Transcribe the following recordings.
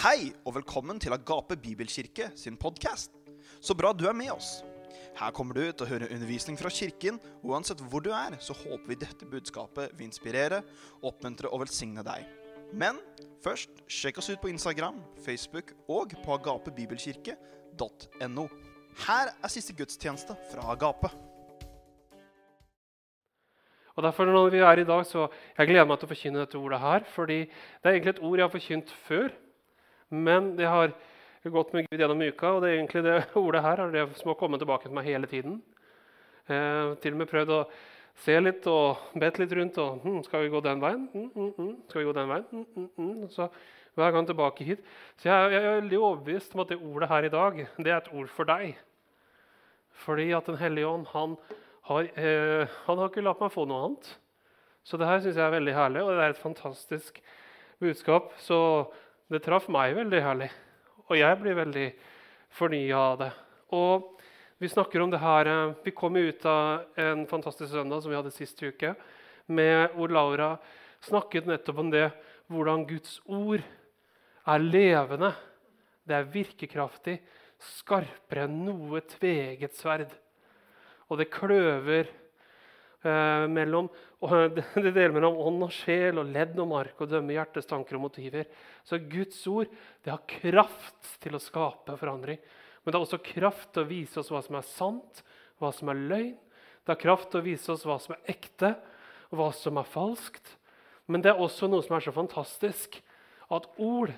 Hei og velkommen til Agape Bibelkirke sin podkast. Så bra du er med oss. Her kommer du til å høre undervisning fra kirken, og uansett hvor du er, så håper vi dette budskapet vil inspirere, oppmuntre og velsigne deg. Men først, sjekk oss ut på Instagram, Facebook og på agapebibelkirke.no. Her er siste gudstjeneste fra Agape. Og derfor når vi er i dag, så Jeg gleder meg til å forkynne dette ordet her. fordi det er egentlig et ord jeg har forkynt før. Men det har gått med Gud gjennom uka, og det er egentlig det ordet her er det som har kommet tilbake til meg hele tiden. Eh, til og med prøvd å se litt og bedt litt rundt. og hm, Skal vi gå den veien? Mm, mm, mm. Skal vi gå den veien? Så hver gang tilbake hit. Så jeg, jeg er veldig overbevist om at det ordet her i dag det er et ord for deg. Fordi at Den hellige ånd han har, eh, han har ikke latt meg få noe annet. Så det her syns jeg er veldig herlig, og det er et fantastisk budskap. Så det traff meg veldig herlig, og jeg blir veldig fornya av det. Og vi snakker om det her, eh, vi kom ut av en fantastisk søndag som vi hadde sist uke, med hvor Laura snakket nettopp om det, hvordan Guds ord er levende. Det er virkekraftig, skarpere enn noe tveget sverd. Og det kløver mellom og Det deler mellom ånd og sjel og ledd og mark og dømme hjertets tanker og motiver. Så Guds ord det har kraft til å skape forandring. Men det har også kraft til å vise oss hva som er sant, hva som er løgn. Det har kraft til å vise oss hva som er ekte, og hva som er falskt. Men det er også noe som er så fantastisk, at ord,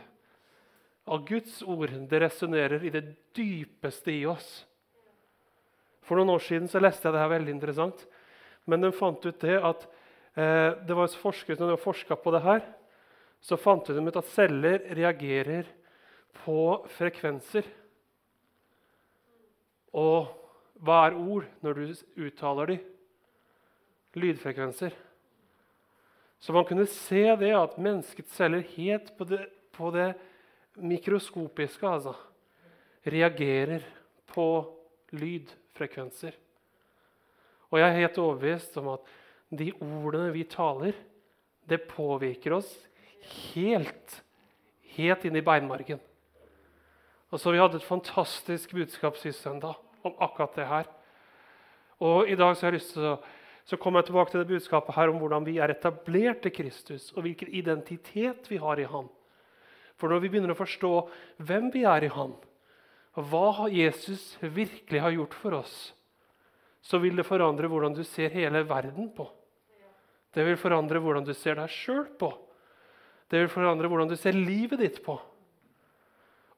av Guds ord, det resonnerer i det dypeste i oss. For noen år siden så leste jeg det her veldig interessant. Men de fant ut det at eh, det var forskere som forska på det her. Så fant de ut at celler reagerer på frekvenser. Og hva er ord når du uttaler de? Lydfrekvenser. Så man kunne se det at menneskets celler helt på det, på det mikroskopiske altså, reagerer på lydfrekvenser. Og jeg er helt overbevist om at de ordene vi taler, det påvirker oss helt, helt inn i beinmargen. Og så Vi hadde et fantastisk budskap sist søndag om akkurat det her. Og I dag så har jeg lyst til å så kommer jeg tilbake til det budskapet her om hvordan vi er etablert til Kristus, og hvilken identitet vi har i Han. For når vi begynner å forstå hvem vi er i Han, og hva Jesus virkelig har gjort for oss, så vil det forandre hvordan du ser hele verden på. Det vil forandre hvordan du ser deg sjøl på. Det vil forandre hvordan du ser livet ditt på.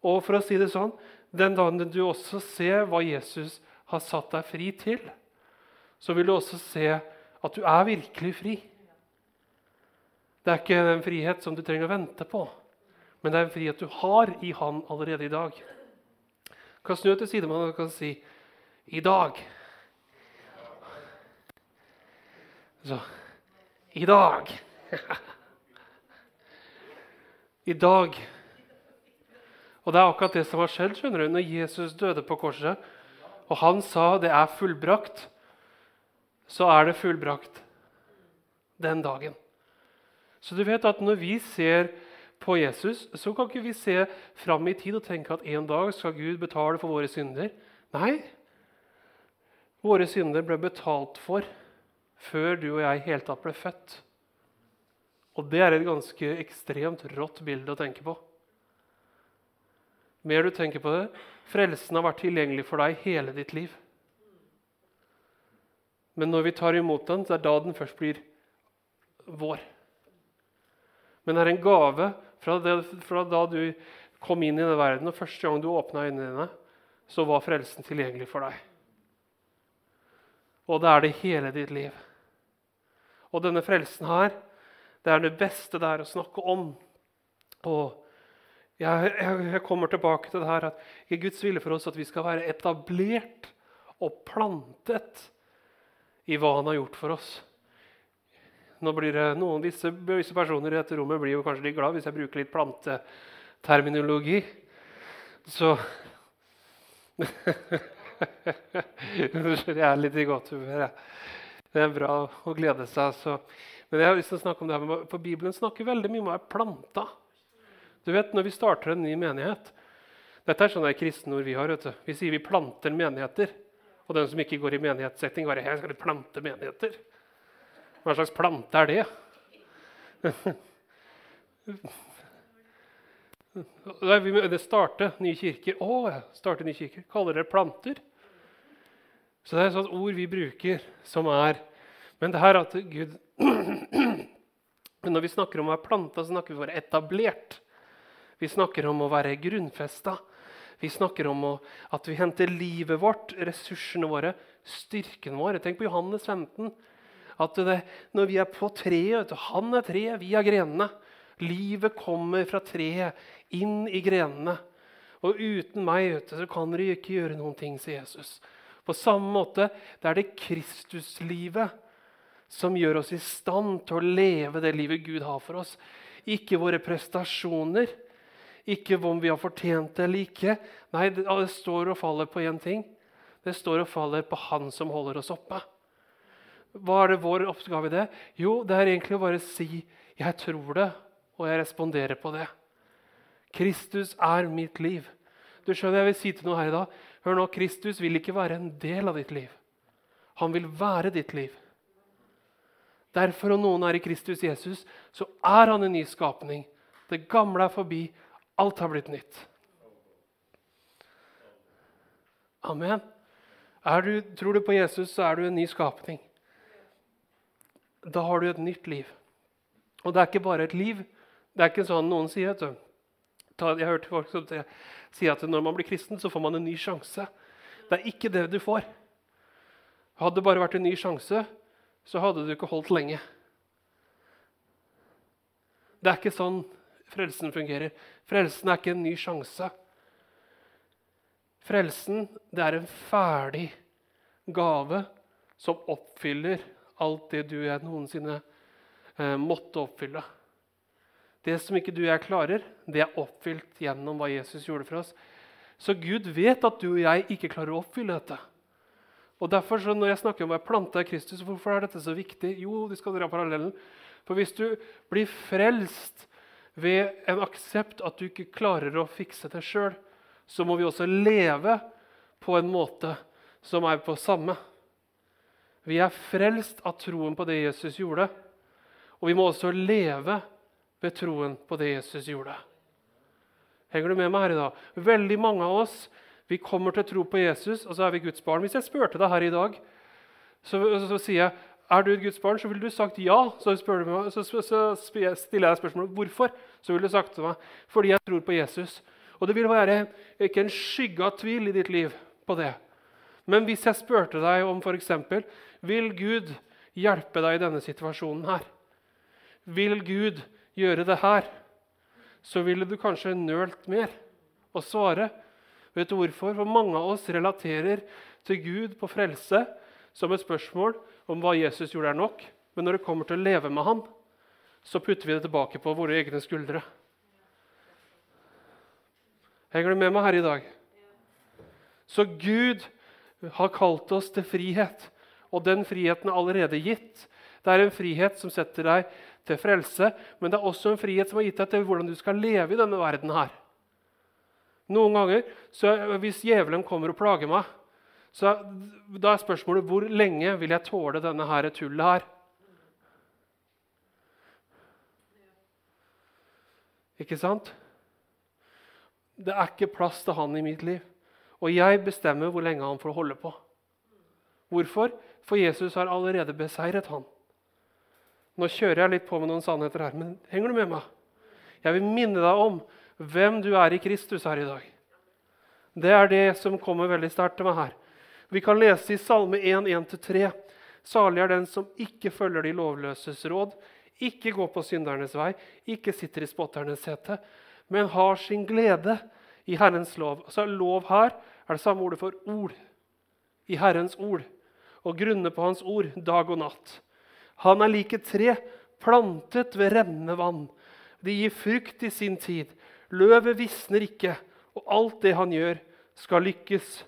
Og for å si det sånn, den dagen du også ser hva Jesus har satt deg fri til, så vil du også se at du er virkelig fri. Det er ikke en frihet som du trenger å vente på, men det er en frihet du har i Han allerede i dag. Du kan snu til sidemannen og kan si i dag Så I dag I dag Og det er akkurat det som har skjedd skjønner du, når Jesus døde på korset. Og han sa 'det er fullbrakt', så er det fullbrakt den dagen. Så du vet at når vi ser på Jesus, så kan ikke vi se fram i tid og tenke at en dag skal Gud betale for våre synder. Nei, våre synder ble betalt for før du og jeg i hele tatt ble født. Og det er et ganske ekstremt rått bilde å tenke på. Mer du tenker på det, frelsen har vært tilgjengelig for deg hele ditt liv. Men når vi tar imot den, så er da den først blir vår. Men det er en gave fra, det, fra da du kom inn i denne verden, og første gang du åpna øynene dine, så var frelsen tilgjengelig for deg. Og det er det hele ditt liv. Og denne frelsen her, det er det beste det er å snakke om. Og jeg, jeg, jeg kommer tilbake til det her at er Guds vilje for oss at vi skal være etablert og plantet i hva han har gjort for oss. Nå blir det noen visse, disse personer i dette rommet blir jo kanskje litt glad hvis jeg bruker litt planteterminologi. Så Jeg er litt i godt humør, jeg. Det er bra å glede seg. Så. Men jeg har lyst til å snakke om det her, for Bibelen snakker veldig mye om å være planta. Du vet, Når vi starter en ny menighet Dette er sånne kristenord vi har. vet du. Vi sier vi planter menigheter. Og den som ikke går i menighetssetting, bare her skal du plante menigheter. Hva slags plante er det? Det starter nye kirker. Å, starte nye kirker. Kaller dere planter? Så det er et ord vi bruker som er Men det her at Gud når vi snakker om å være planta, så snakker vi om å være etablert. Vi snakker om å være grunnfesta. Vi snakker om å, at vi henter livet vårt, ressursene våre, styrken vår. Tenk på Johannes 15. At det, når vi er på treet Han er treet, vi er grenene. Livet kommer fra treet inn i grenene. Og uten meg du, så kan dere ikke gjøre noen ting, sier Jesus. På samme måte det er det Kristuslivet som gjør oss i stand til å leve det livet Gud har for oss. Ikke våre prestasjoner, ikke om vi har fortjent det eller ikke. Nei, det, står og faller på én ting. Det står og faller på Han som holder oss oppe. Hva er det vår oppgave i det? Jo, det er egentlig å bare si 'jeg tror det', og jeg responderer på det. Kristus er mitt liv. Du skjønner, Jeg vil si til noe her i dag. Hør nå, Kristus vil ikke være en del av ditt liv. Han vil være ditt liv. Derfor, om noen er i Kristus Jesus, så er han en ny skapning. Det gamle er forbi. Alt har blitt nytt. Amen. Du, tror du på Jesus, så er du en ny skapning. Da har du et nytt liv. Og det er ikke bare et liv. Det er ikke sånn noen sier. vet du. Jeg har hørt folk som sier at når man blir kristen, så får man en ny sjanse. Det er ikke det du får. Hadde det bare vært en ny sjanse, så hadde du ikke holdt lenge. Det er ikke sånn frelsen fungerer. Frelsen er ikke en ny sjanse. Frelsen det er en ferdig gave som oppfyller alt det du og jeg noensinne eh, måtte oppfylle. Det som ikke du og jeg klarer, det er oppfylt gjennom hva Jesus gjorde for oss. Så Gud vet at du og jeg ikke klarer å oppfylle dette. Og derfor, Når jeg snakker om å være planta i Kristus, hvorfor er dette så viktig? Jo, vi skal dra parallellen. For hvis du blir frelst ved en aksept at du ikke klarer å fikse det sjøl, så må vi også leve på en måte som er på samme. Vi er frelst av troen på det Jesus gjorde, og vi må også leve ved troen på det Jesus gjorde. Henger du med meg her i dag? Veldig mange av oss vi kommer til å tro på Jesus, og så er vi Guds barn. Hvis jeg spurte deg her i dag, så, så, så sier jeg er du et Guds barn, så ville du sagt ja. Så, meg, så, stiller jeg spørsmålet hvorfor. Så ville du sagt til meg fordi jeg tror på Jesus. Og det vil være ikke en skygge av tvil i ditt liv på det. Men hvis jeg spurte deg om f.eks.: Vil Gud hjelpe deg i denne situasjonen her? Vil Gud gjøre det her, så ville du kanskje nølt mer og svare. Vet du hvorfor? For mange av oss relaterer til Gud på frelse som et spørsmål om hva Jesus gjorde, er nok. Men når det kommer til å leve med ham, så putter vi det tilbake på våre egne skuldre. Henger du med meg her i dag? Så Gud har kalt oss til frihet, og den friheten er allerede gitt. Det er en frihet som setter deg til frelse, men det er også en frihet som har gitt deg til hvordan du skal leve i denne verden. her. Noen ganger, så Hvis djevelen kommer og plager meg, så da er spørsmålet hvor lenge vil jeg tåle denne her tullet her? Ikke sant? Det er ikke plass til han i mitt liv. Og jeg bestemmer hvor lenge han får holde på. Hvorfor? For Jesus har allerede beseiret han. Nå kjører jeg litt på med noen sannheter her, men henger du med meg? Jeg vil minne deg om hvem du er i Kristus her i dag. Det er det som kommer veldig sterkt til meg her. Vi kan lese i Salme 1, 1-3. Salig er den som ikke følger de lovløses råd, ikke går på syndernes vei, ikke sitter i spotternes sete, men har sin glede i Herrens lov. Altså Lov her er det samme ordet for ord. I Herrens ord. Og grunne på Hans ord dag og natt. Han er like tre, plantet ved rennende vann. De gir frukt i sin tid. Løvet visner ikke, og alt det han gjør, skal lykkes.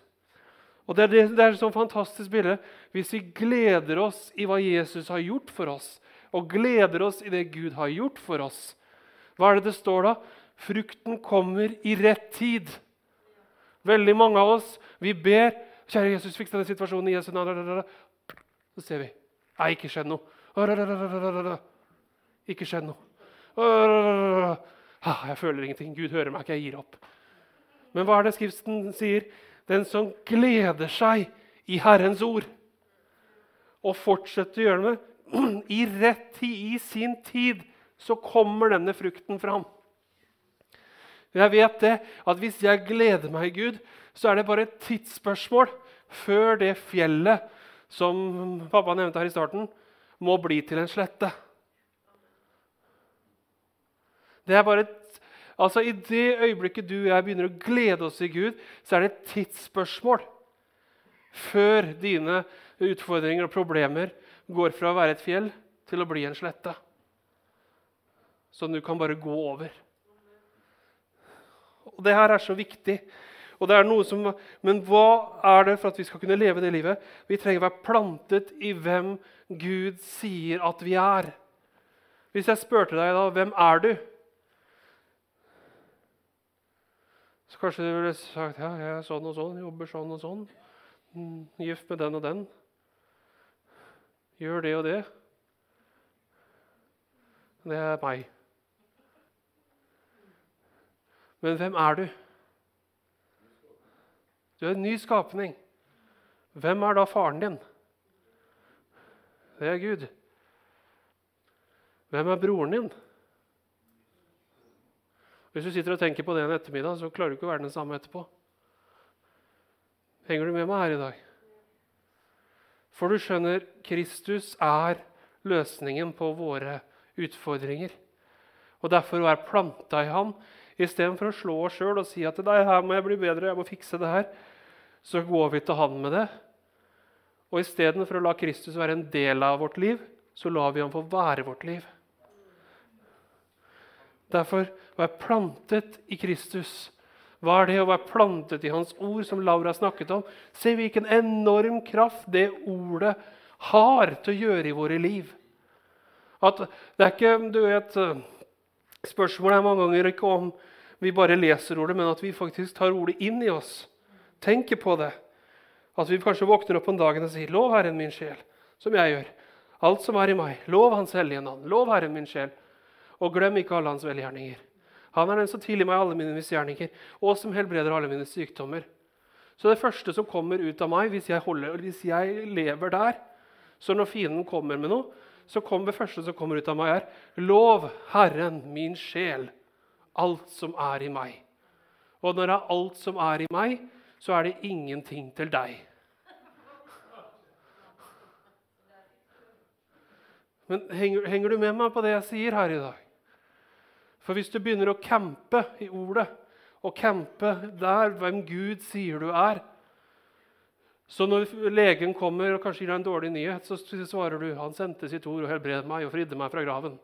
Og Det er, det, det et sånn fantastisk bilde. Hvis vi gleder oss i hva Jesus har gjort for oss, og gleder oss i det Gud har gjort for oss, hva er det det står da? Frukten kommer i rett tid. Veldig mange av oss vi ber Kjære Jesus, fiks denne situasjonen i Jesu navn. Så ser vi. Nei, ikke skjedd noe. Ikke skjedd noe. Jeg føler ingenting. Gud hører meg ikke. Jeg gir opp. Men hva er det Skriften sier? Den som gleder seg i Herrens ord og fortsetter å gjøre det i rett tid, i sin tid, så kommer denne frukten fram. Jeg vet det, at hvis jeg gleder meg i Gud, så er det bare et tidsspørsmål før det fjellet som pappa nevnte her i starten, må bli til en slette. Det er bare et, altså I det øyeblikket du og jeg begynner å glede oss i Gud, så er det et tidsspørsmål før dine utfordringer og problemer går fra å være et fjell til å bli en slette. Som du kan bare gå over. Og Det her er så viktig. Og det er noe som, Men hva er det for at vi skal kunne leve det livet? Vi trenger å være plantet i hvem Gud sier at vi er. Hvis jeg spurte deg da, hvem er du? Så kanskje du ville sagt ja, jeg er sånn og sånn, jobber sånn og sånn. Mm, gift med den og den. Gjør det og det. Det er meg. Men hvem er du? Du er en ny skapning. Hvem er da faren din? Det er Gud. Hvem er broren din? Hvis du sitter og tenker på det en ettermiddag, så klarer du ikke å være den samme etterpå. Henger du med meg her i dag? For du skjønner, Kristus er løsningen på våre utfordringer. Og derfor å være planta i ham Istedenfor å slå oss sjøl og si at Nei, her må jeg bli bedre, jeg må fikse det her, så går vi til han med det. Og istedenfor å la Kristus være en del av vårt liv, så lar vi ham få være vårt liv. Derfor å være plantet i Kristus. Hva er det å være plantet i Hans ord, som Laura snakket om? Se hvilken enorm kraft det ordet har til å gjøre i våre liv. At det er ikke du vet, Spørsmålet er mange ganger ikke om vi bare leser ordet, men at vi faktisk tar ordet inn i oss. Tenker på det. At vi kanskje våkner opp en dag og sier 'Lov Herren min sjel', som jeg gjør. Alt som er i meg. Lov Hans hellige navn. Lov Herren min sjel. Og glem ikke alle Hans velgjerninger. Han er den som tilgir meg alle mine misgjerninger, og som helbreder alle mine sykdommer. Så det første som kommer ut av meg, hvis jeg, holder, hvis jeg lever der Så når fienden kommer med noe, så kommer det første som kommer ut av meg, er Lov Herren min sjel, alt som er i meg. Og når det er alt som er i meg, så er det ingenting til deg. Men henger, henger, du med meg på det jeg sier her i dag? For hvis du begynner å campe i ordet, og campe der hvem Gud sier du er, så når legen kommer og kanskje gir deg en dårlig nyhet, så svarer du han sendte sitt ord og helbredet meg og fridde meg fra graven.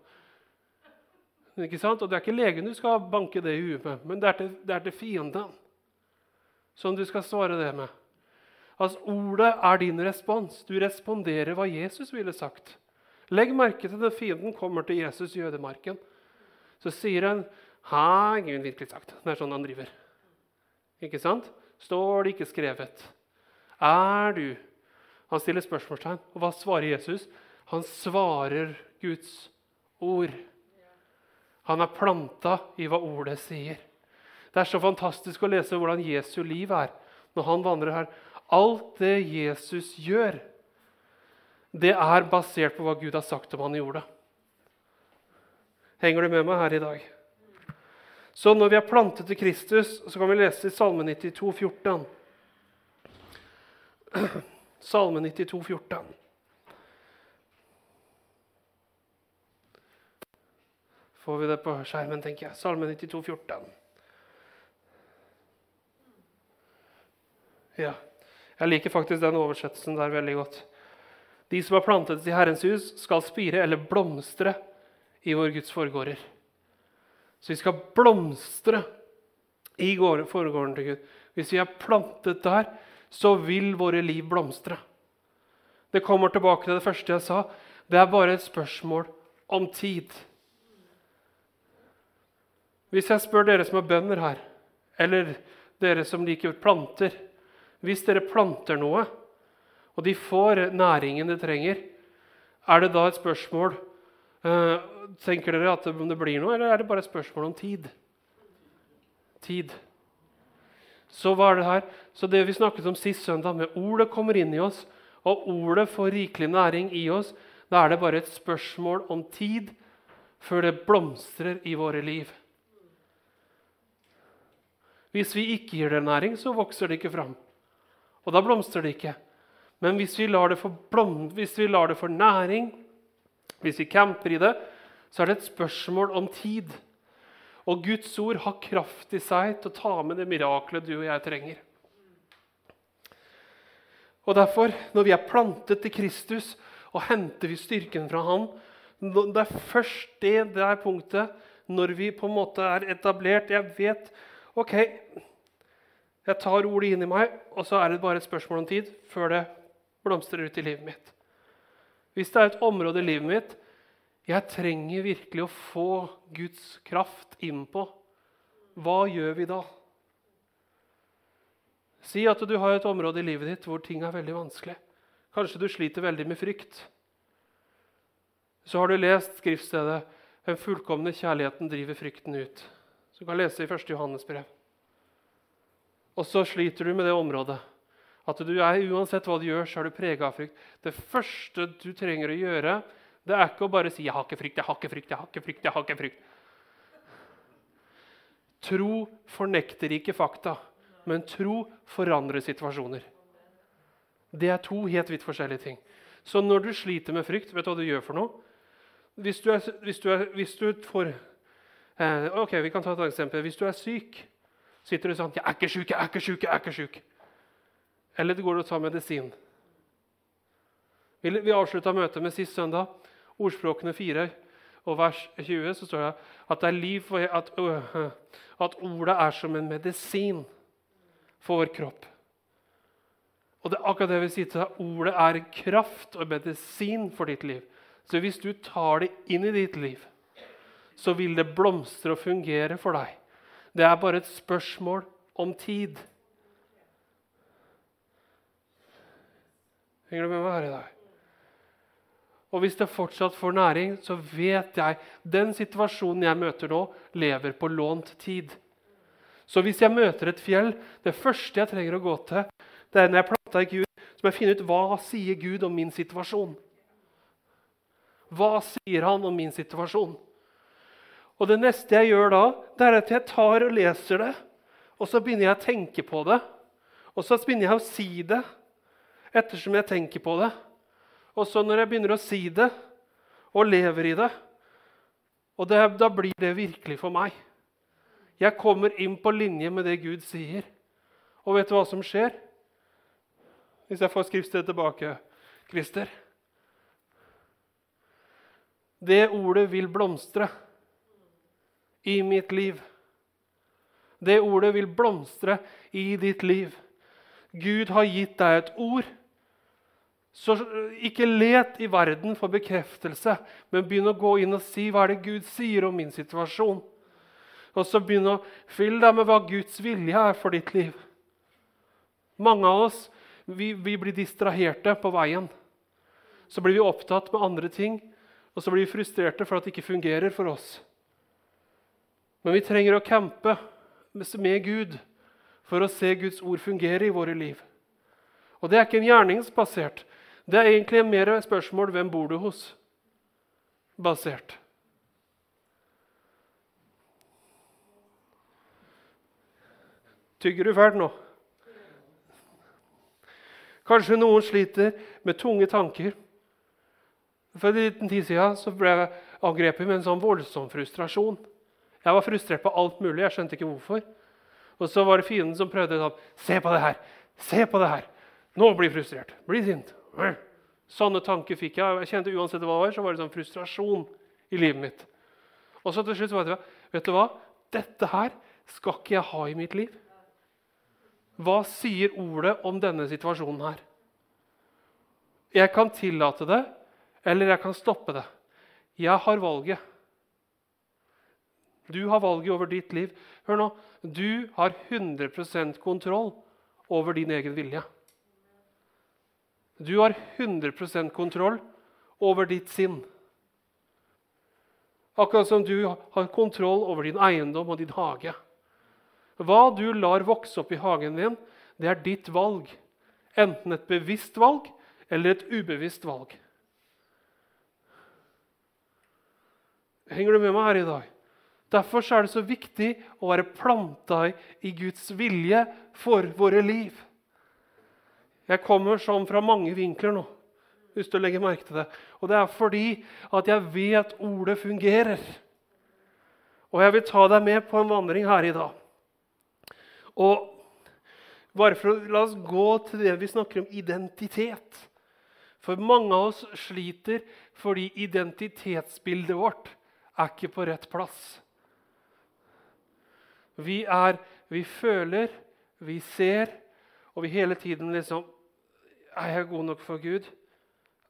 Ikke sant? Og Det er ikke legen du skal banke det i huet med, men det er til, det er til fienden som du skal svare det med. Altså, Ordet er din respons. Du responderer hva Jesus ville sagt. Legg merke til at fienden kommer til Jesus i jødemarken. Så sier han Har Gud virkelig sagt? Det er sånn han driver. Ikke sant? Står det ikke skrevet? Er du? Han stiller spørsmålstegn. Og hva svarer Jesus? Han svarer Guds ord. Han er planta i hva ordet sier. Det er så fantastisk å lese hvordan Jesu liv er når han vandrer her. Alt det Jesus gjør, det er basert på hva Gud har sagt om han gjorde. Henger du med meg her i dag? Så når vi er plantet til Kristus, så kan vi lese i Salme 92, 14. Salme 92, 14. Får vi det på skjermen, tenker jeg. Salme 92, 14. Ja, jeg liker faktisk den oversettelsen der veldig godt. De som er plantet i Herrens hus, skal spire eller blomstre i vår Guds forgårder. Så vi skal blomstre i forgården til Gud. Hvis vi er plantet der, så vil våre liv blomstre. Det kommer tilbake til det første jeg sa. Det er bare et spørsmål om tid. Hvis jeg spør dere som er bønder her, eller dere som liker planter Hvis dere planter noe, og de får næringen de trenger, er det da et spørsmål eh, Tenker dere at det blir noe, eller er det bare et spørsmål om tid? Tid. Så hva er det her? Så det vi snakket om sist søndag, med ordet kommer inn i oss, og ordet får rikelig næring i oss, da er det bare et spørsmål om tid før det blomstrer i våre liv. Hvis vi ikke gir det næring, så vokser det ikke fram. Og da blomstrer det ikke. Men hvis vi lar det få næring, hvis vi camper i det, så er det et spørsmål om tid. Og Guds ord har kraft i seg til å ta med det miraklet du og jeg trenger. Og derfor, når vi er plantet til Kristus, og henter vi styrken fra Han Det er først det der punktet, når vi på en måte er etablert Jeg vet OK, jeg tar ordet inn i meg, og så er det bare et spørsmål om tid før det blomstrer ut i livet mitt. Hvis det er et område i livet mitt jeg trenger virkelig å få Guds kraft innpå. hva gjør vi da? Si at du har et område i livet ditt hvor ting er veldig vanskelig. Kanskje du sliter veldig med frykt. Så har du lest skriftstedet 'Den fullkomne kjærligheten driver frykten ut'. Så du kan lese i 1. Johannes brev. Og så sliter du med det området. At du er, Uansett hva du gjør, så er du prega av frykt. Det første du trenger å gjøre, det er ikke å bare si 'jeg har ikke frykt', 'jeg har ikke frykt', 'jeg har ikke frykt'. jeg har ikke frykt. Tro fornekter ikke fakta, men tro forandrer situasjoner. Det er to helt vidt forskjellige ting. Så når du sliter med frykt, vet du hva du gjør for noe? Hvis du, er, hvis du, er, hvis du får eh, ok, vi kan ta et eksempel. Hvis du er syk, sitter du sånn 'Jeg er ikke sjuk, jeg er ikke sjuk, jeg er ikke sjuk'. Eller du går og tar medisin. Vi avslutta møtet med sist søndag. Ordspråkene 4 og vers 20 så står det at, det er liv for, at, at ordet er som en medisin for vår kropp. Og det er akkurat det vi sier til deg. Ordet er kraft og medisin for ditt liv. Så hvis du tar det inn i ditt liv, så vil det blomstre og fungere for deg. Det er bare et spørsmål om tid. Henger du med meg her i dag? Og hvis det fortsatt får næring, så vet jeg den situasjonen jeg møter nå, lever på lånt tid. Så hvis jeg møter et fjell, det første jeg trenger å gå til, det er når jeg planta i Gud, så må jeg finne ut hva sier Gud om min situasjon. Hva sier han om min situasjon? Og Det neste jeg gjør da, det er at jeg tar og leser det. Og så begynner jeg å tenke på det. Og så begynner jeg å si det ettersom jeg tenker på det. Og så når jeg begynner å si det og lever i det, og det, da blir det virkelig for meg. Jeg kommer inn på linje med det Gud sier. Og vet du hva som skjer? Hvis jeg får skriftstedet tilbake, Christer. Det ordet vil blomstre i mitt liv. Det ordet vil blomstre i ditt liv. Gud har gitt deg et ord. Så ikke let i verden for bekreftelse, men begynn å gå inn og si hva er det Gud sier om min situasjon. Og så begynn å fylle deg med hva Guds vilje er for ditt liv. Mange av oss vi, vi blir distraherte på veien. Så blir vi opptatt med andre ting, og så blir vi frustrerte for at det ikke fungerer for oss. Men vi trenger å campe med Gud for å se Guds ord fungere i våre liv. Og det er ikke en gjerningsbasert. Det er egentlig mer spørsmål hvem bor du hos? basert. Tygger du fælt nå? Kanskje noen sliter med tunge tanker. For en liten tid siden så ble jeg angrepet med en sånn voldsom frustrasjon. Jeg var frustrert på alt mulig. jeg skjønte ikke hvorfor. Og så var det fienden som prøvde sånn Se på det her! Se på det her! Nå blir jeg frustrert. Bli sint. Sånne tanker fikk jeg. Jeg kjente Uansett hva det var, så var det sånn frustrasjon i livet mitt. Og så til slutt var det, vet du hva? Dette her skal ikke jeg ha i mitt liv. Hva sier ordet om denne situasjonen her? Jeg kan tillate det, eller jeg kan stoppe det. Jeg har valget. Du har valget over ditt liv. Hør nå. Du har 100% kontroll over din egen vilje. Du har 100% kontroll over ditt sinn. Akkurat som du har kontroll over din eiendom og din hage. Hva du lar vokse opp i hagen din, det er ditt valg. Enten et bevisst valg eller et ubevisst valg. Henger du med meg her i dag? Derfor er det så viktig å være planta i Guds vilje for våre liv. Jeg kommer sånn fra mange vinkler nå, hvis du legger merke til det. Og det er fordi at jeg vet ordet fungerer. Og jeg vil ta deg med på en vandring her i dag. Og bare for å La oss gå til det vi snakker om identitet. For mange av oss sliter fordi identitetsbildet vårt er ikke på rett plass. Vi er Vi føler, vi ser, og vi hele tiden liksom Er jeg god nok for Gud?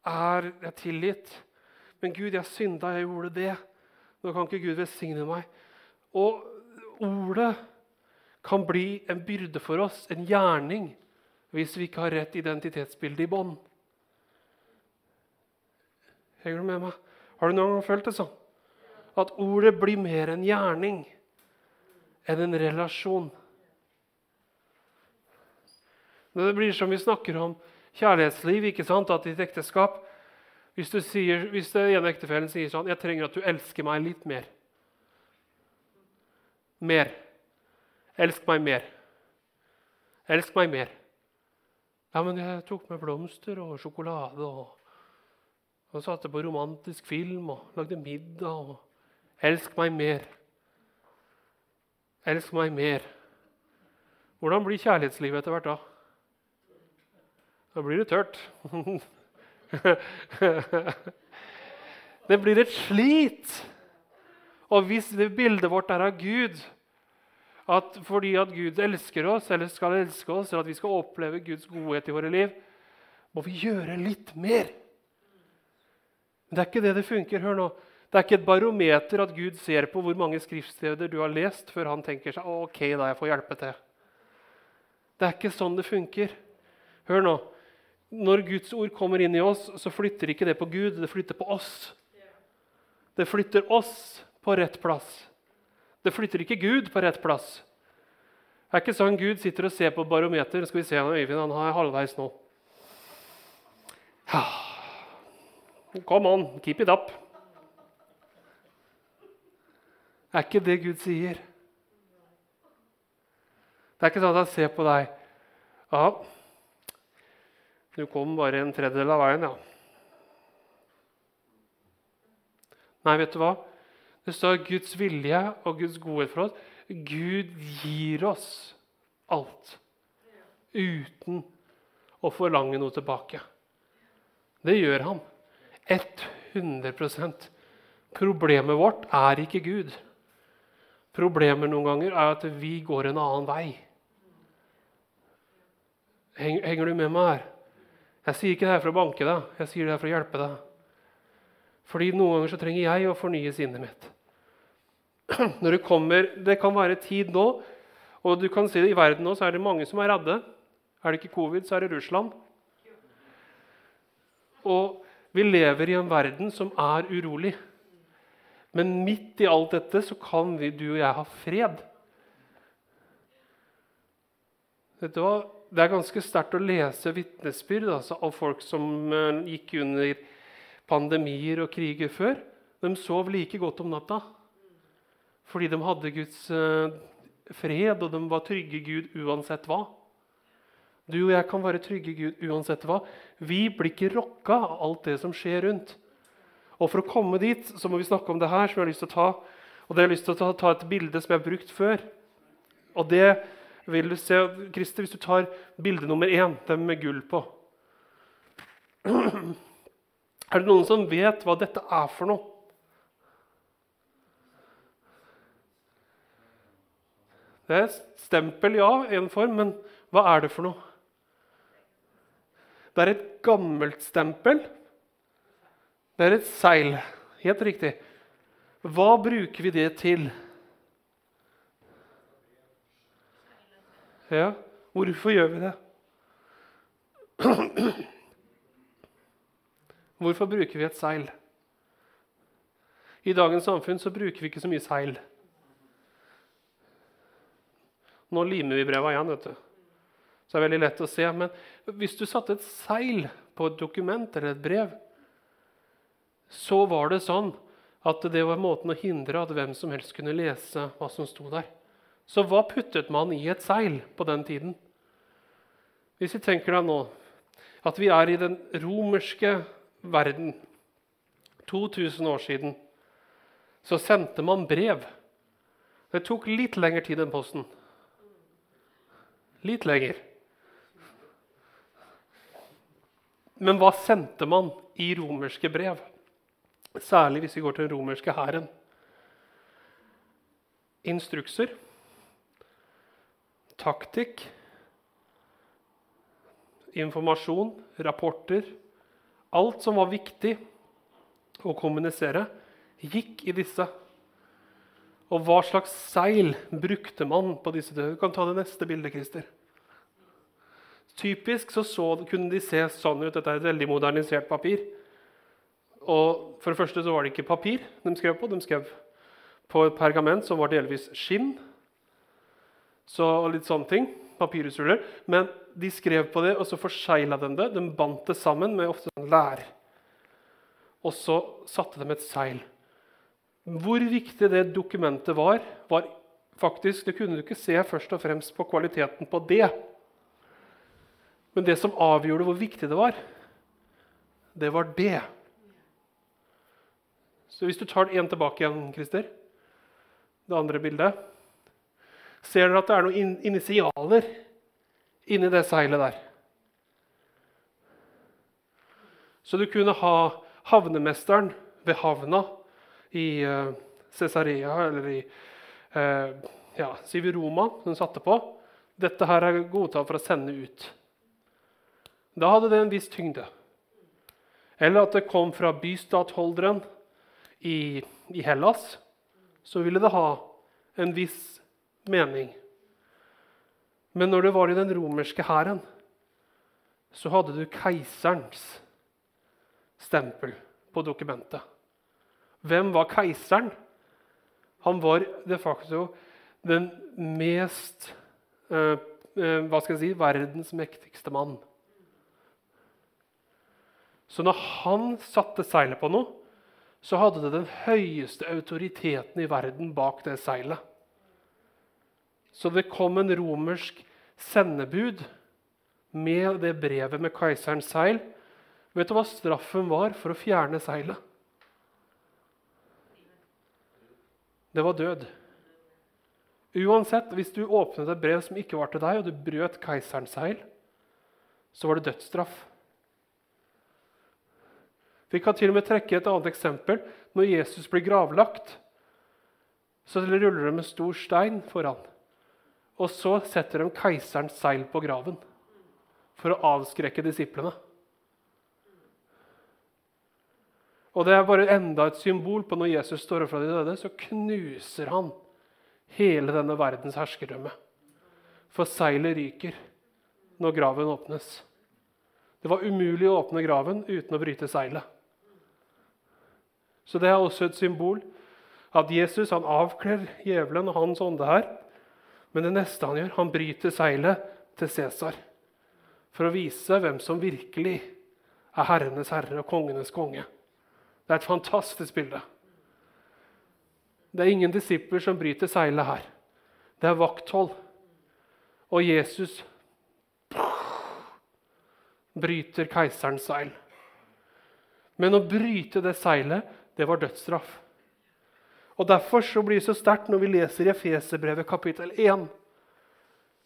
Er jeg tilgitt? Men Gud, jeg synda, jeg gjorde det. Nå kan ikke Gud velsigne meg. Og ordet kan bli en byrde for oss, en gjerning, hvis vi ikke har rett identitetsbilde i bånd. Henger du med meg? Har du noen gang følt det sånn? At ordet blir mer en gjerning enn en relasjon. Når det blir som vi snakker om kjærlighetsliv, ikke sant? at i et ekteskap Hvis, sier, hvis den ene ektefellen sier sånn 'Jeg trenger at du elsker meg litt mer'. Mer. Elsk meg mer. Elsk meg mer. Ja, men jeg tok med blomster og sjokolade og, og satte på romantisk film og lagde middag. og Elsk meg mer. Elsk meg mer. Hvordan blir kjærlighetslivet etter hvert da? Da blir det tørt. det blir et slit. Og hvis det bildet vårt er av Gud, at fordi at Gud elsker oss, eller skal elske oss, eller at vi skal oppleve Guds godhet i våre liv, må vi gjøre litt mer. Men det er ikke det det funker. Hør nå. Det er ikke et barometer at Gud ser på hvor mange skriftsteder du har lest, før han tenker seg ok, da jeg får hjelpe til. Det er ikke sånn det funker. Hør nå. Når Guds ord kommer inn i oss, så flytter ikke det på Gud, det flytter på oss. Det flytter oss på rett plass. Det flytter ikke Gud på rett plass. Det er ikke sånn Gud sitter og ser på barometer. Skal vi se, Øyvind han er halvveis nå. Come on, keep it up. Det er ikke det Gud sier. Det er ikke sånn at han ser på deg Ja, du kom bare en tredjedel av veien, ja. Nei, vet du hva? Det står Guds vilje og Guds godhet for oss. Gud gir oss alt uten å forlange noe tilbake. Det gjør han. 100% Problemet vårt er ikke Gud. Problemet noen ganger er at vi går en annen vei. Henger du med meg her? Jeg sier ikke det her for å banke deg, jeg sier det her for å hjelpe deg. Fordi noen ganger så trenger jeg å fornye sinnet mitt. Når Det kommer, det kan være tid nå, og du kan si det i verden nå, så er det mange som er redde. Er det ikke covid, så er det Russland. Og vi lever i en verden som er urolig. Men midt i alt dette så kan vi, du og jeg ha fred. Vet du hva? Det er ganske sterkt å lese vitnesbyrd altså, av folk som uh, gikk under pandemier og kriger før. De sov like godt om natta fordi de hadde Guds uh, fred, og de var trygge Gud uansett hva. Du og jeg kan være trygge Gud uansett hva. Vi blir ikke rokka av alt det som skjer rundt. Og For å komme dit så må vi snakke om det her. som jeg har lyst til å ta. Og det har jeg lyst til å ta, ta et bilde som jeg har brukt før. Og det vil du se, Christer, Hvis du tar bilde nummer én, den med gull på Er det noen som vet hva dette er for noe? Det er stempel, ja, i en form, men hva er det for noe? Det er et gammelt stempel. Det er et seil. Helt riktig. Hva bruker vi det til? Ja, hvorfor gjør vi det? Hvorfor bruker vi et seil? I dagens samfunn så bruker vi ikke så mye seil. Nå limer vi breva igjen. vet du. Så det er veldig lett å se. Men hvis du satte et seil på et dokument eller et brev, så var det sånn at det var måten å hindre at hvem som helst kunne lese hva som sto der. Så hva puttet man i et seil på den tiden? Hvis vi tenker deg nå at vi er i den romerske verden 2000 år siden, så sendte man brev. Det tok litt lengre tid enn posten. Litt lenger. Men hva sendte man i romerske brev? Særlig hvis vi går til den romerske hæren. Instrukser, taktikk, informasjon, rapporter Alt som var viktig å kommunisere, gikk i disse. Og hva slags seil brukte man på disse? Du kan ta det neste bildet, Christer. Typisk så, så kunne de se sånn ut. Dette er et veldig modernisert papir. Og for det første så var det ikke papir de skrev på. De skrev på et pergament som var delvis skinn. Så litt sånne ting. Papyrusruller. Men de skrev på det, og så forsegla de det. De bandt det sammen med ofte sånn lær. Og så satte de et seil. Hvor viktig det dokumentet var, var faktisk, Det kunne du ikke se først og fremst på kvaliteten på det. Men det som avgjorde hvor viktig det var, det var det. Så hvis du tar én tilbake igjen, Christer, det andre bildet Ser dere at det er noen initialer inni det seilet der? Så du kunne ha havnemesteren ved havna i uh, Cesarea eller i uh, ja, Siviroma, som satte på. Dette her er godtatt for å sende ut. Da hadde det en viss tyngde. Eller at det kom fra bystatholderen i, i Hellas, så ville det ha en viss mening. Men når du var i den romerske hæren, så hadde du keiserens stempel på dokumentet. Hvem var keiseren? Han var de facto den mest eh, eh hva skal jeg si, verdens mektigste mann. Så når han satte seilet på noe, så hadde det den høyeste autoriteten i verden bak det seilet. Så det kom en romersk sendebud med det brevet med keiserens seil. Vet du hva straffen var for å fjerne seilet? Det var død. Uansett, Hvis du åpnet et brev som ikke var til deg, og du brøt keiserens seil, så var det dødsstraff. Vi kan til og med trekke et annet eksempel. Når Jesus blir gravlagt, så ruller det med stor stein foran. Og så setter de keiserens seil på graven for å avskrekke disiplene. Og Det er bare enda et symbol på når Jesus står opp fra de døde, så knuser han hele denne verdens herskerdømme. For seilet ryker når graven åpnes. Det var umulig å åpne graven uten å bryte seilet. Så det er også et symbol at Jesus han avkler djevelen og hans ånde her. Men det neste han gjør, han bryter seilet til Cæsar for å vise hvem som virkelig er herrenes herre og kongenes konge. Det er et fantastisk bilde. Det er ingen disipler som bryter seilet her. Det er vakthold. Og Jesus bryter keiserens seil. Men å bryte det seilet det var dødsstraff. Og Derfor så blir det så sterkt når vi leser Efeserbrevet kapittel 1,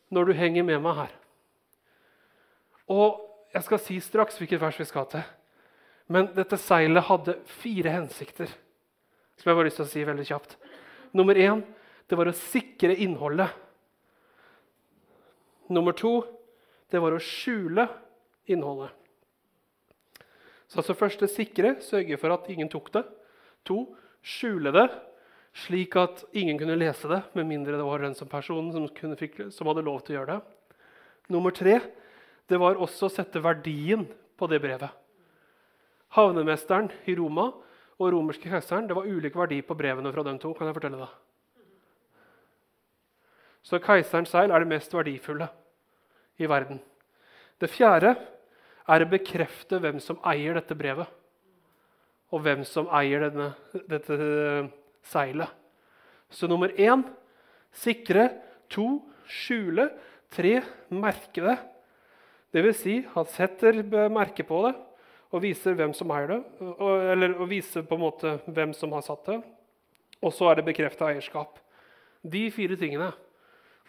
når du henger med meg her. Og Jeg skal si straks hvilket vers vi skal til. Men dette seilet hadde fire hensikter, som jeg har lyst til å si veldig kjapt. Nummer én det var å sikre innholdet. Nummer to det var å skjule innholdet. Så altså første sikre, sørge for at ingen tok det. To, skjule det, slik at ingen kunne lese det, med mindre det var den som fikk, som hadde lov til å gjøre det. Nummer tre det var også å sette verdien på det brevet. Havnemesteren i Roma og romerske keiseren det var ulik verdi på brevene fra dem to. kan jeg fortelle deg. Så keiserens seil er det mest verdifulle i verden. Det fjerde er å bekrefte hvem som eier dette brevet, og hvem som eier denne, dette seilet. Så nummer én sikre. To skjule. Tre merke det. Dvs. Si, han setter merke på det og viser hvem som eier det. Eller og viser på en måte hvem som har satt det. Og så er det bekrefta eierskap. De fire tingene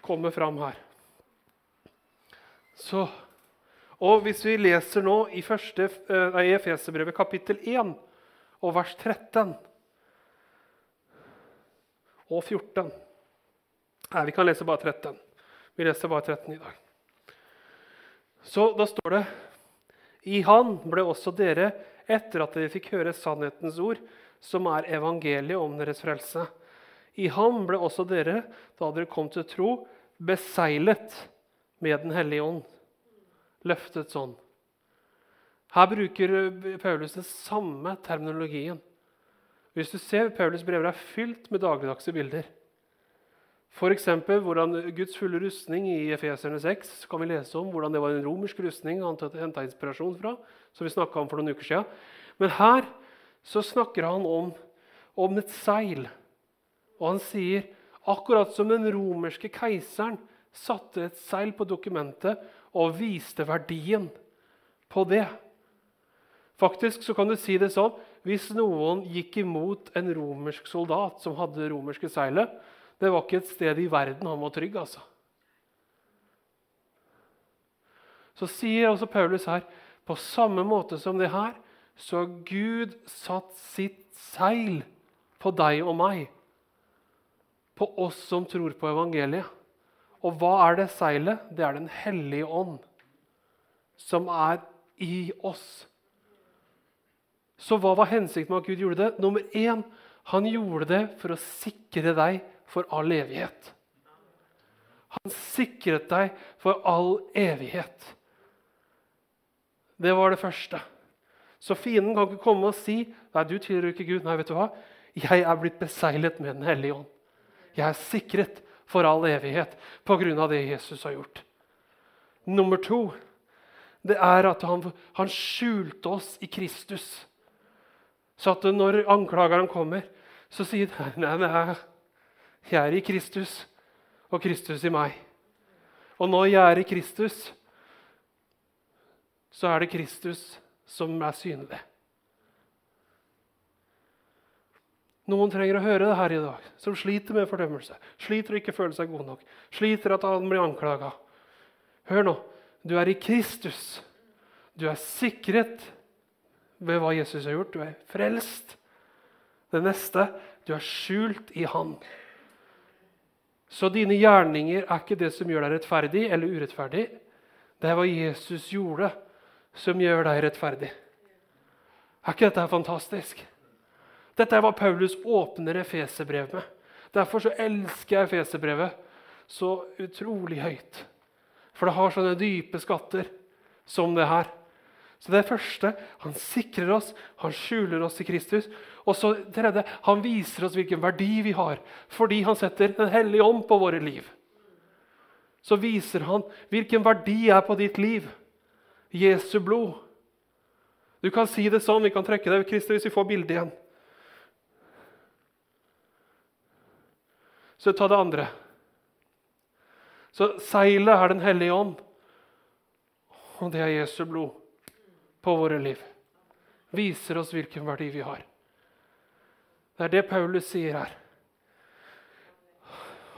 kommer fram her. Så, og Hvis vi leser nå i, første, nei, i Efeserbrevet kapittel 1 og vers 13 og 14 Nei, vi kan lese bare 13. Vi leser bare 13 i dag. Så da står det I Han ble også dere, etter at dere fikk høre sannhetens ord, som er evangeliet om deres frelse. I ham ble også dere, da dere kom til tro, beseglet med Den hellige ånd. Løftet sånn. Her bruker Paulus den samme terminologien. Hvis du ser, Paulus brever er fylt med dagligdagse bilder. F.eks. hvordan Guds fulle rustning i Efeserne 6 kan vi lese om hvordan det var en romersk rustning han henta inspirasjon fra. som vi om for noen uker siden. Men her så snakker han om, om et seil. Og han sier akkurat som den romerske keiseren satte et seil på dokumentet og viste verdien på det. Faktisk så kan du si det sånn hvis noen gikk imot en romersk soldat som hadde romerske seilet, det var ikke et sted i verden han var trygg. altså. Så sier også Paulus her på samme måte som det her, så har Gud satt sitt seil på deg og meg. På oss som tror på evangeliet. Og hva er det seilet? Det er Den hellige ånd, som er i oss. Så hva var hensikten med at Gud gjorde det? Nummer én, han gjorde det for å sikre deg for all evighet. Han sikret deg for all evighet. Det var det første. Så fienden kan ikke komme og si nei, du tilhører ikke Gud. Nei, vet du hva? Jeg er blitt beseglet med Den hellige ånd. Jeg er sikret for all evighet pga. det Jesus har gjort. Nummer to det er at han, han skjulte oss i Kristus. Så at når anklageren kommer, så sier han nei, nei, jeg er i Kristus, og Kristus i meg. Og når jeg er i Kristus, så er det Kristus som er synlig. Noen trenger å høre det her i dag, som sliter med fordømmelse, sliter å ikke føle seg god nok, sliter at han blir anklaga. Hør nå. Du er i Kristus. Du er sikret ved hva Jesus har gjort. Du er frelst. Det neste du er skjult i Han. Så dine gjerninger er ikke det som gjør deg rettferdig eller urettferdig. Det er hva Jesus gjorde, som gjør deg rettferdig. Er ikke dette fantastisk? Dette er hva Paulus åpner Efeserbrevet med. Derfor så elsker jeg Efeserbrevet så utrolig høyt. For det har sånne dype skatter som det her. Så det første han sikrer oss, han skjuler oss i Kristus. Og så tredje, han viser oss hvilken verdi vi har fordi han setter Den hellige ånd på våre liv. Så viser han hvilken verdi er på ditt liv. Jesu blod. Du kan si det sånn. Vi kan trekke det Christer, hvis vi får bildet igjen. Så ta det andre. Så seilet er Den hellige ånd, og det er Jesu blod på våre liv. Viser oss hvilken verdi vi har. Det er det Paulus sier her.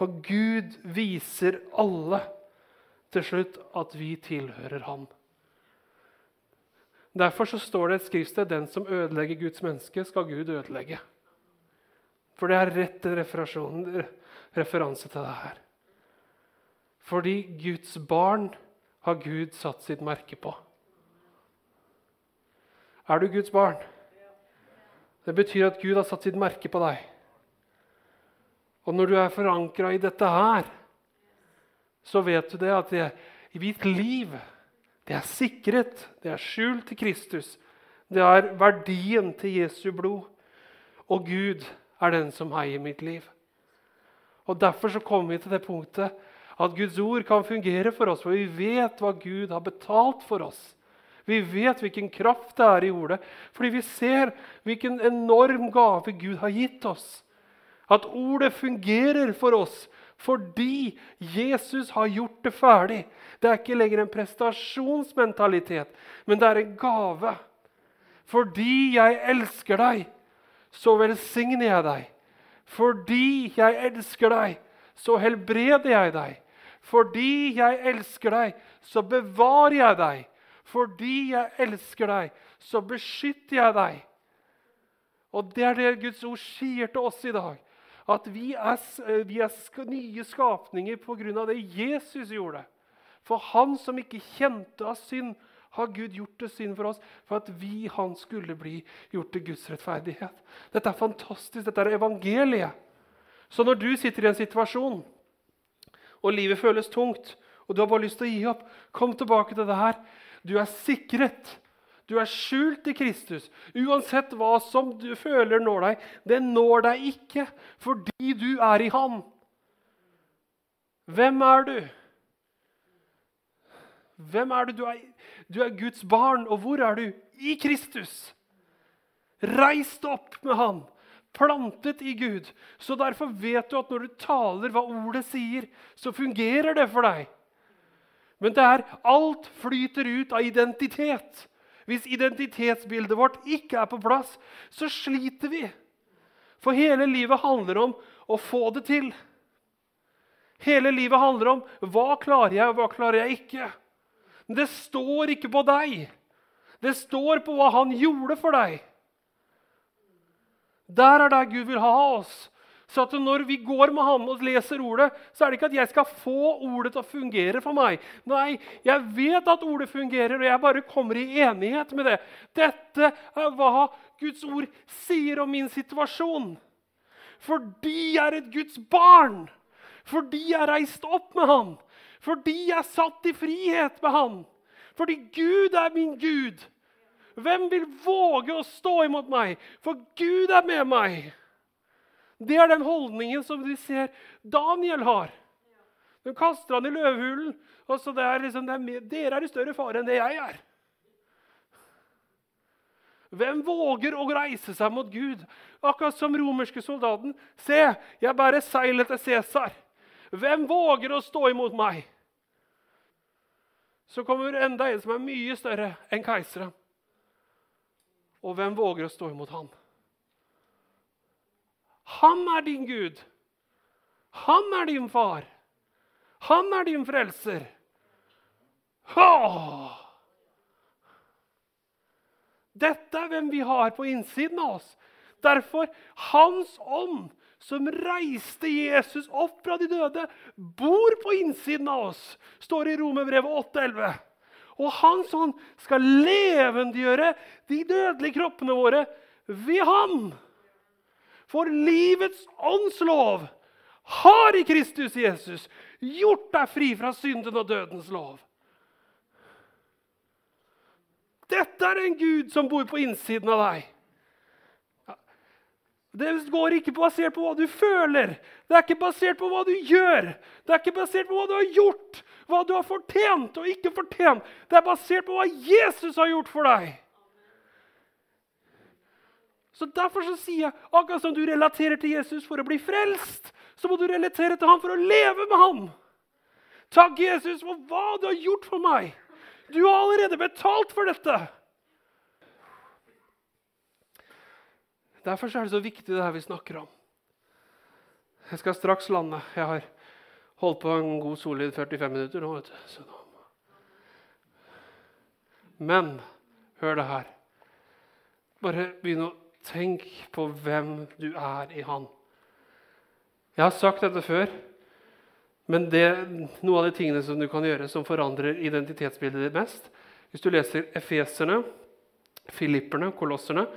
Og Gud viser alle til slutt at vi tilhører Han. Derfor så står det et skriftsted den som ødelegger Guds menneske, skal Gud ødelegge. For det er rett en referanse til det her. Fordi Guds barn har Gud satt sitt merke på. Er du Guds barn? Det betyr at Gud har satt sitt merke på deg. Og når du er forankra i dette her, så vet du det at det, mitt liv det er sikret, det er skjult til Kristus. Det er verdien til Jesu blod. Og Gud er den som eier mitt liv. Og Derfor så kommer vi til det punktet at Guds ord kan fungere for oss, for vi vet hva Gud har betalt for oss. Vi vet hvilken kraft det er i ordet, fordi vi ser hvilken enorm gave Gud har gitt oss. At ordet fungerer for oss fordi Jesus har gjort det ferdig. Det er ikke lenger en prestasjonsmentalitet, men det er en gave. Fordi jeg elsker deg, så velsigner jeg deg. Fordi jeg elsker deg, så helbreder jeg deg. Fordi jeg elsker deg, så bevarer jeg deg. Fordi jeg elsker deg, så beskytter jeg deg. Og det er det Guds ord sier til oss i dag. At vi er, vi er nye skapninger pga. det Jesus gjorde. For han som ikke kjente av synd, har Gud gjort det synd for oss for at vi, han, skulle bli gjort til Guds rettferdighet. Dette er fantastisk. Dette er evangeliet. Så når du sitter i en situasjon, og livet føles tungt, og du har bare lyst til å gi opp, kom tilbake til det her. Du er sikret. Du er skjult i Kristus. Uansett hva som du føler når deg, det når deg ikke fordi du er i Han. Hvem er du? Hvem er du? Du er, du er Guds barn. Og hvor er du? I Kristus. Reist opp med Han, plantet i Gud. Så derfor vet du at når du taler hva ordet sier, så fungerer det for deg. Men det er alt flyter ut av identitet. Hvis identitetsbildet vårt ikke er på plass, så sliter vi. For hele livet handler om å få det til. Hele livet handler om hva klarer jeg, og hva klarer jeg ikke. Men det står ikke på deg. Det står på hva han gjorde for deg. Der er der Gud vil ha oss. Så at når vi går med ham og leser ordet, så er det ikke at jeg skal få ordet til å fungere for meg. Nei, jeg vet at ordet fungerer, og jeg bare kommer i enighet med det. Dette er hva Guds ord sier om min situasjon. Fordi jeg er et Guds barn. Fordi jeg er reist opp med ham. Fordi jeg er satt i frihet med Han. Fordi Gud er min Gud. Hvem vil våge å stå imot meg? For Gud er med meg. Det er den holdningen som de ser Daniel har. De kaster han i løvhulen. og så det er liksom, det er Dere er i større fare enn det jeg er. Hvem våger å reise seg mot Gud? Akkurat som romerske soldaten. Se, jeg bærer seilet til Cæsar. Hvem våger å stå imot meg? Så kommer enda en som er mye større enn keiseren. Og hvem våger å stå imot han? Han er din Gud. Han er din far. Han er din frelser. Åh! Dette er hvem vi har på innsiden av oss. Derfor Hans ånd som reiste Jesus opp fra de døde, bor på innsiden av oss, står i Romerbrevet 8,11. Og Hans ånd skal levendegjøre de dødelige kroppene våre ved ham. For livets åndslov har i Kristus Jesus gjort deg fri fra synden og dødens lov. Dette er en Gud som bor på innsiden av deg. Det går ikke basert på hva du føler, det er ikke basert på hva du gjør. Det er ikke basert på hva du har gjort, hva du har fortjent og ikke fortjent. Det er basert på hva Jesus har gjort for deg. Så Derfor så sier jeg akkurat som du relaterer til Jesus for å bli frelst, så må du relatere til ham for å leve med ham. Takk, Jesus, for hva du har gjort for meg. Du har allerede betalt for dette. Derfor er det så viktig, det her vi snakker om. Jeg skal straks lande. Jeg har holdt på en god solid 45 minutter nå. vet du. Men hør det her. Bare begynn å tenke på hvem du er i Han. Jeg har sagt dette før, men det er noe av de tingene som du kan gjøre som forandrer identitetsbildet ditt mest Hvis du leser Efeserne, Filipperne, Kolosserne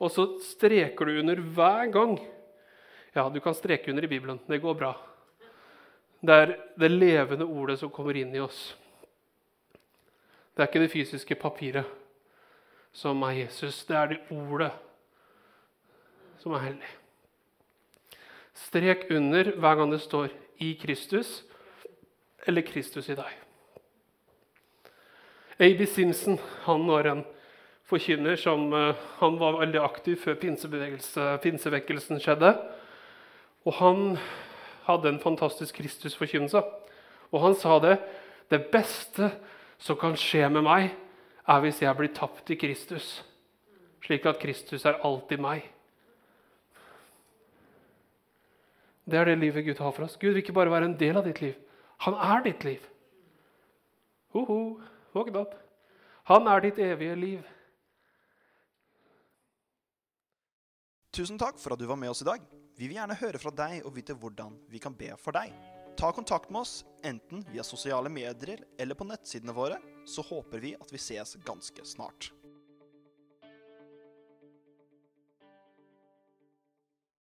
og så streker du under hver gang Ja, du kan streke under i Bibelen. Det går bra. Det er det levende ordet som kommer inn i oss. Det er ikke det fysiske papiret som er Jesus. Det er det ordet som er hellig. Strek under hver gang det står 'i Kristus' eller 'Kristus i deg'. A.B. Simpson han var en forkynner som uh, han var veldig aktiv før pinsevekkelsen skjedde. Og han hadde en fantastisk Kristusforkynnelse. Og han sa det det beste som kan skje med meg, er hvis jeg blir tapt i Kristus, slik at Kristus er alltid meg. Det er det livet Gud har for oss. Gud vil ikke bare være en del av ditt liv. Han er ditt liv. Ho, ho, våkn opp. Han er ditt evige liv. Tusen takk for at du var med oss i dag. Vi vil gjerne høre fra deg og vite hvordan vi kan be for deg. Ta kontakt med oss enten via sosiale medier eller på nettsidene våre, så håper vi at vi ses ganske snart.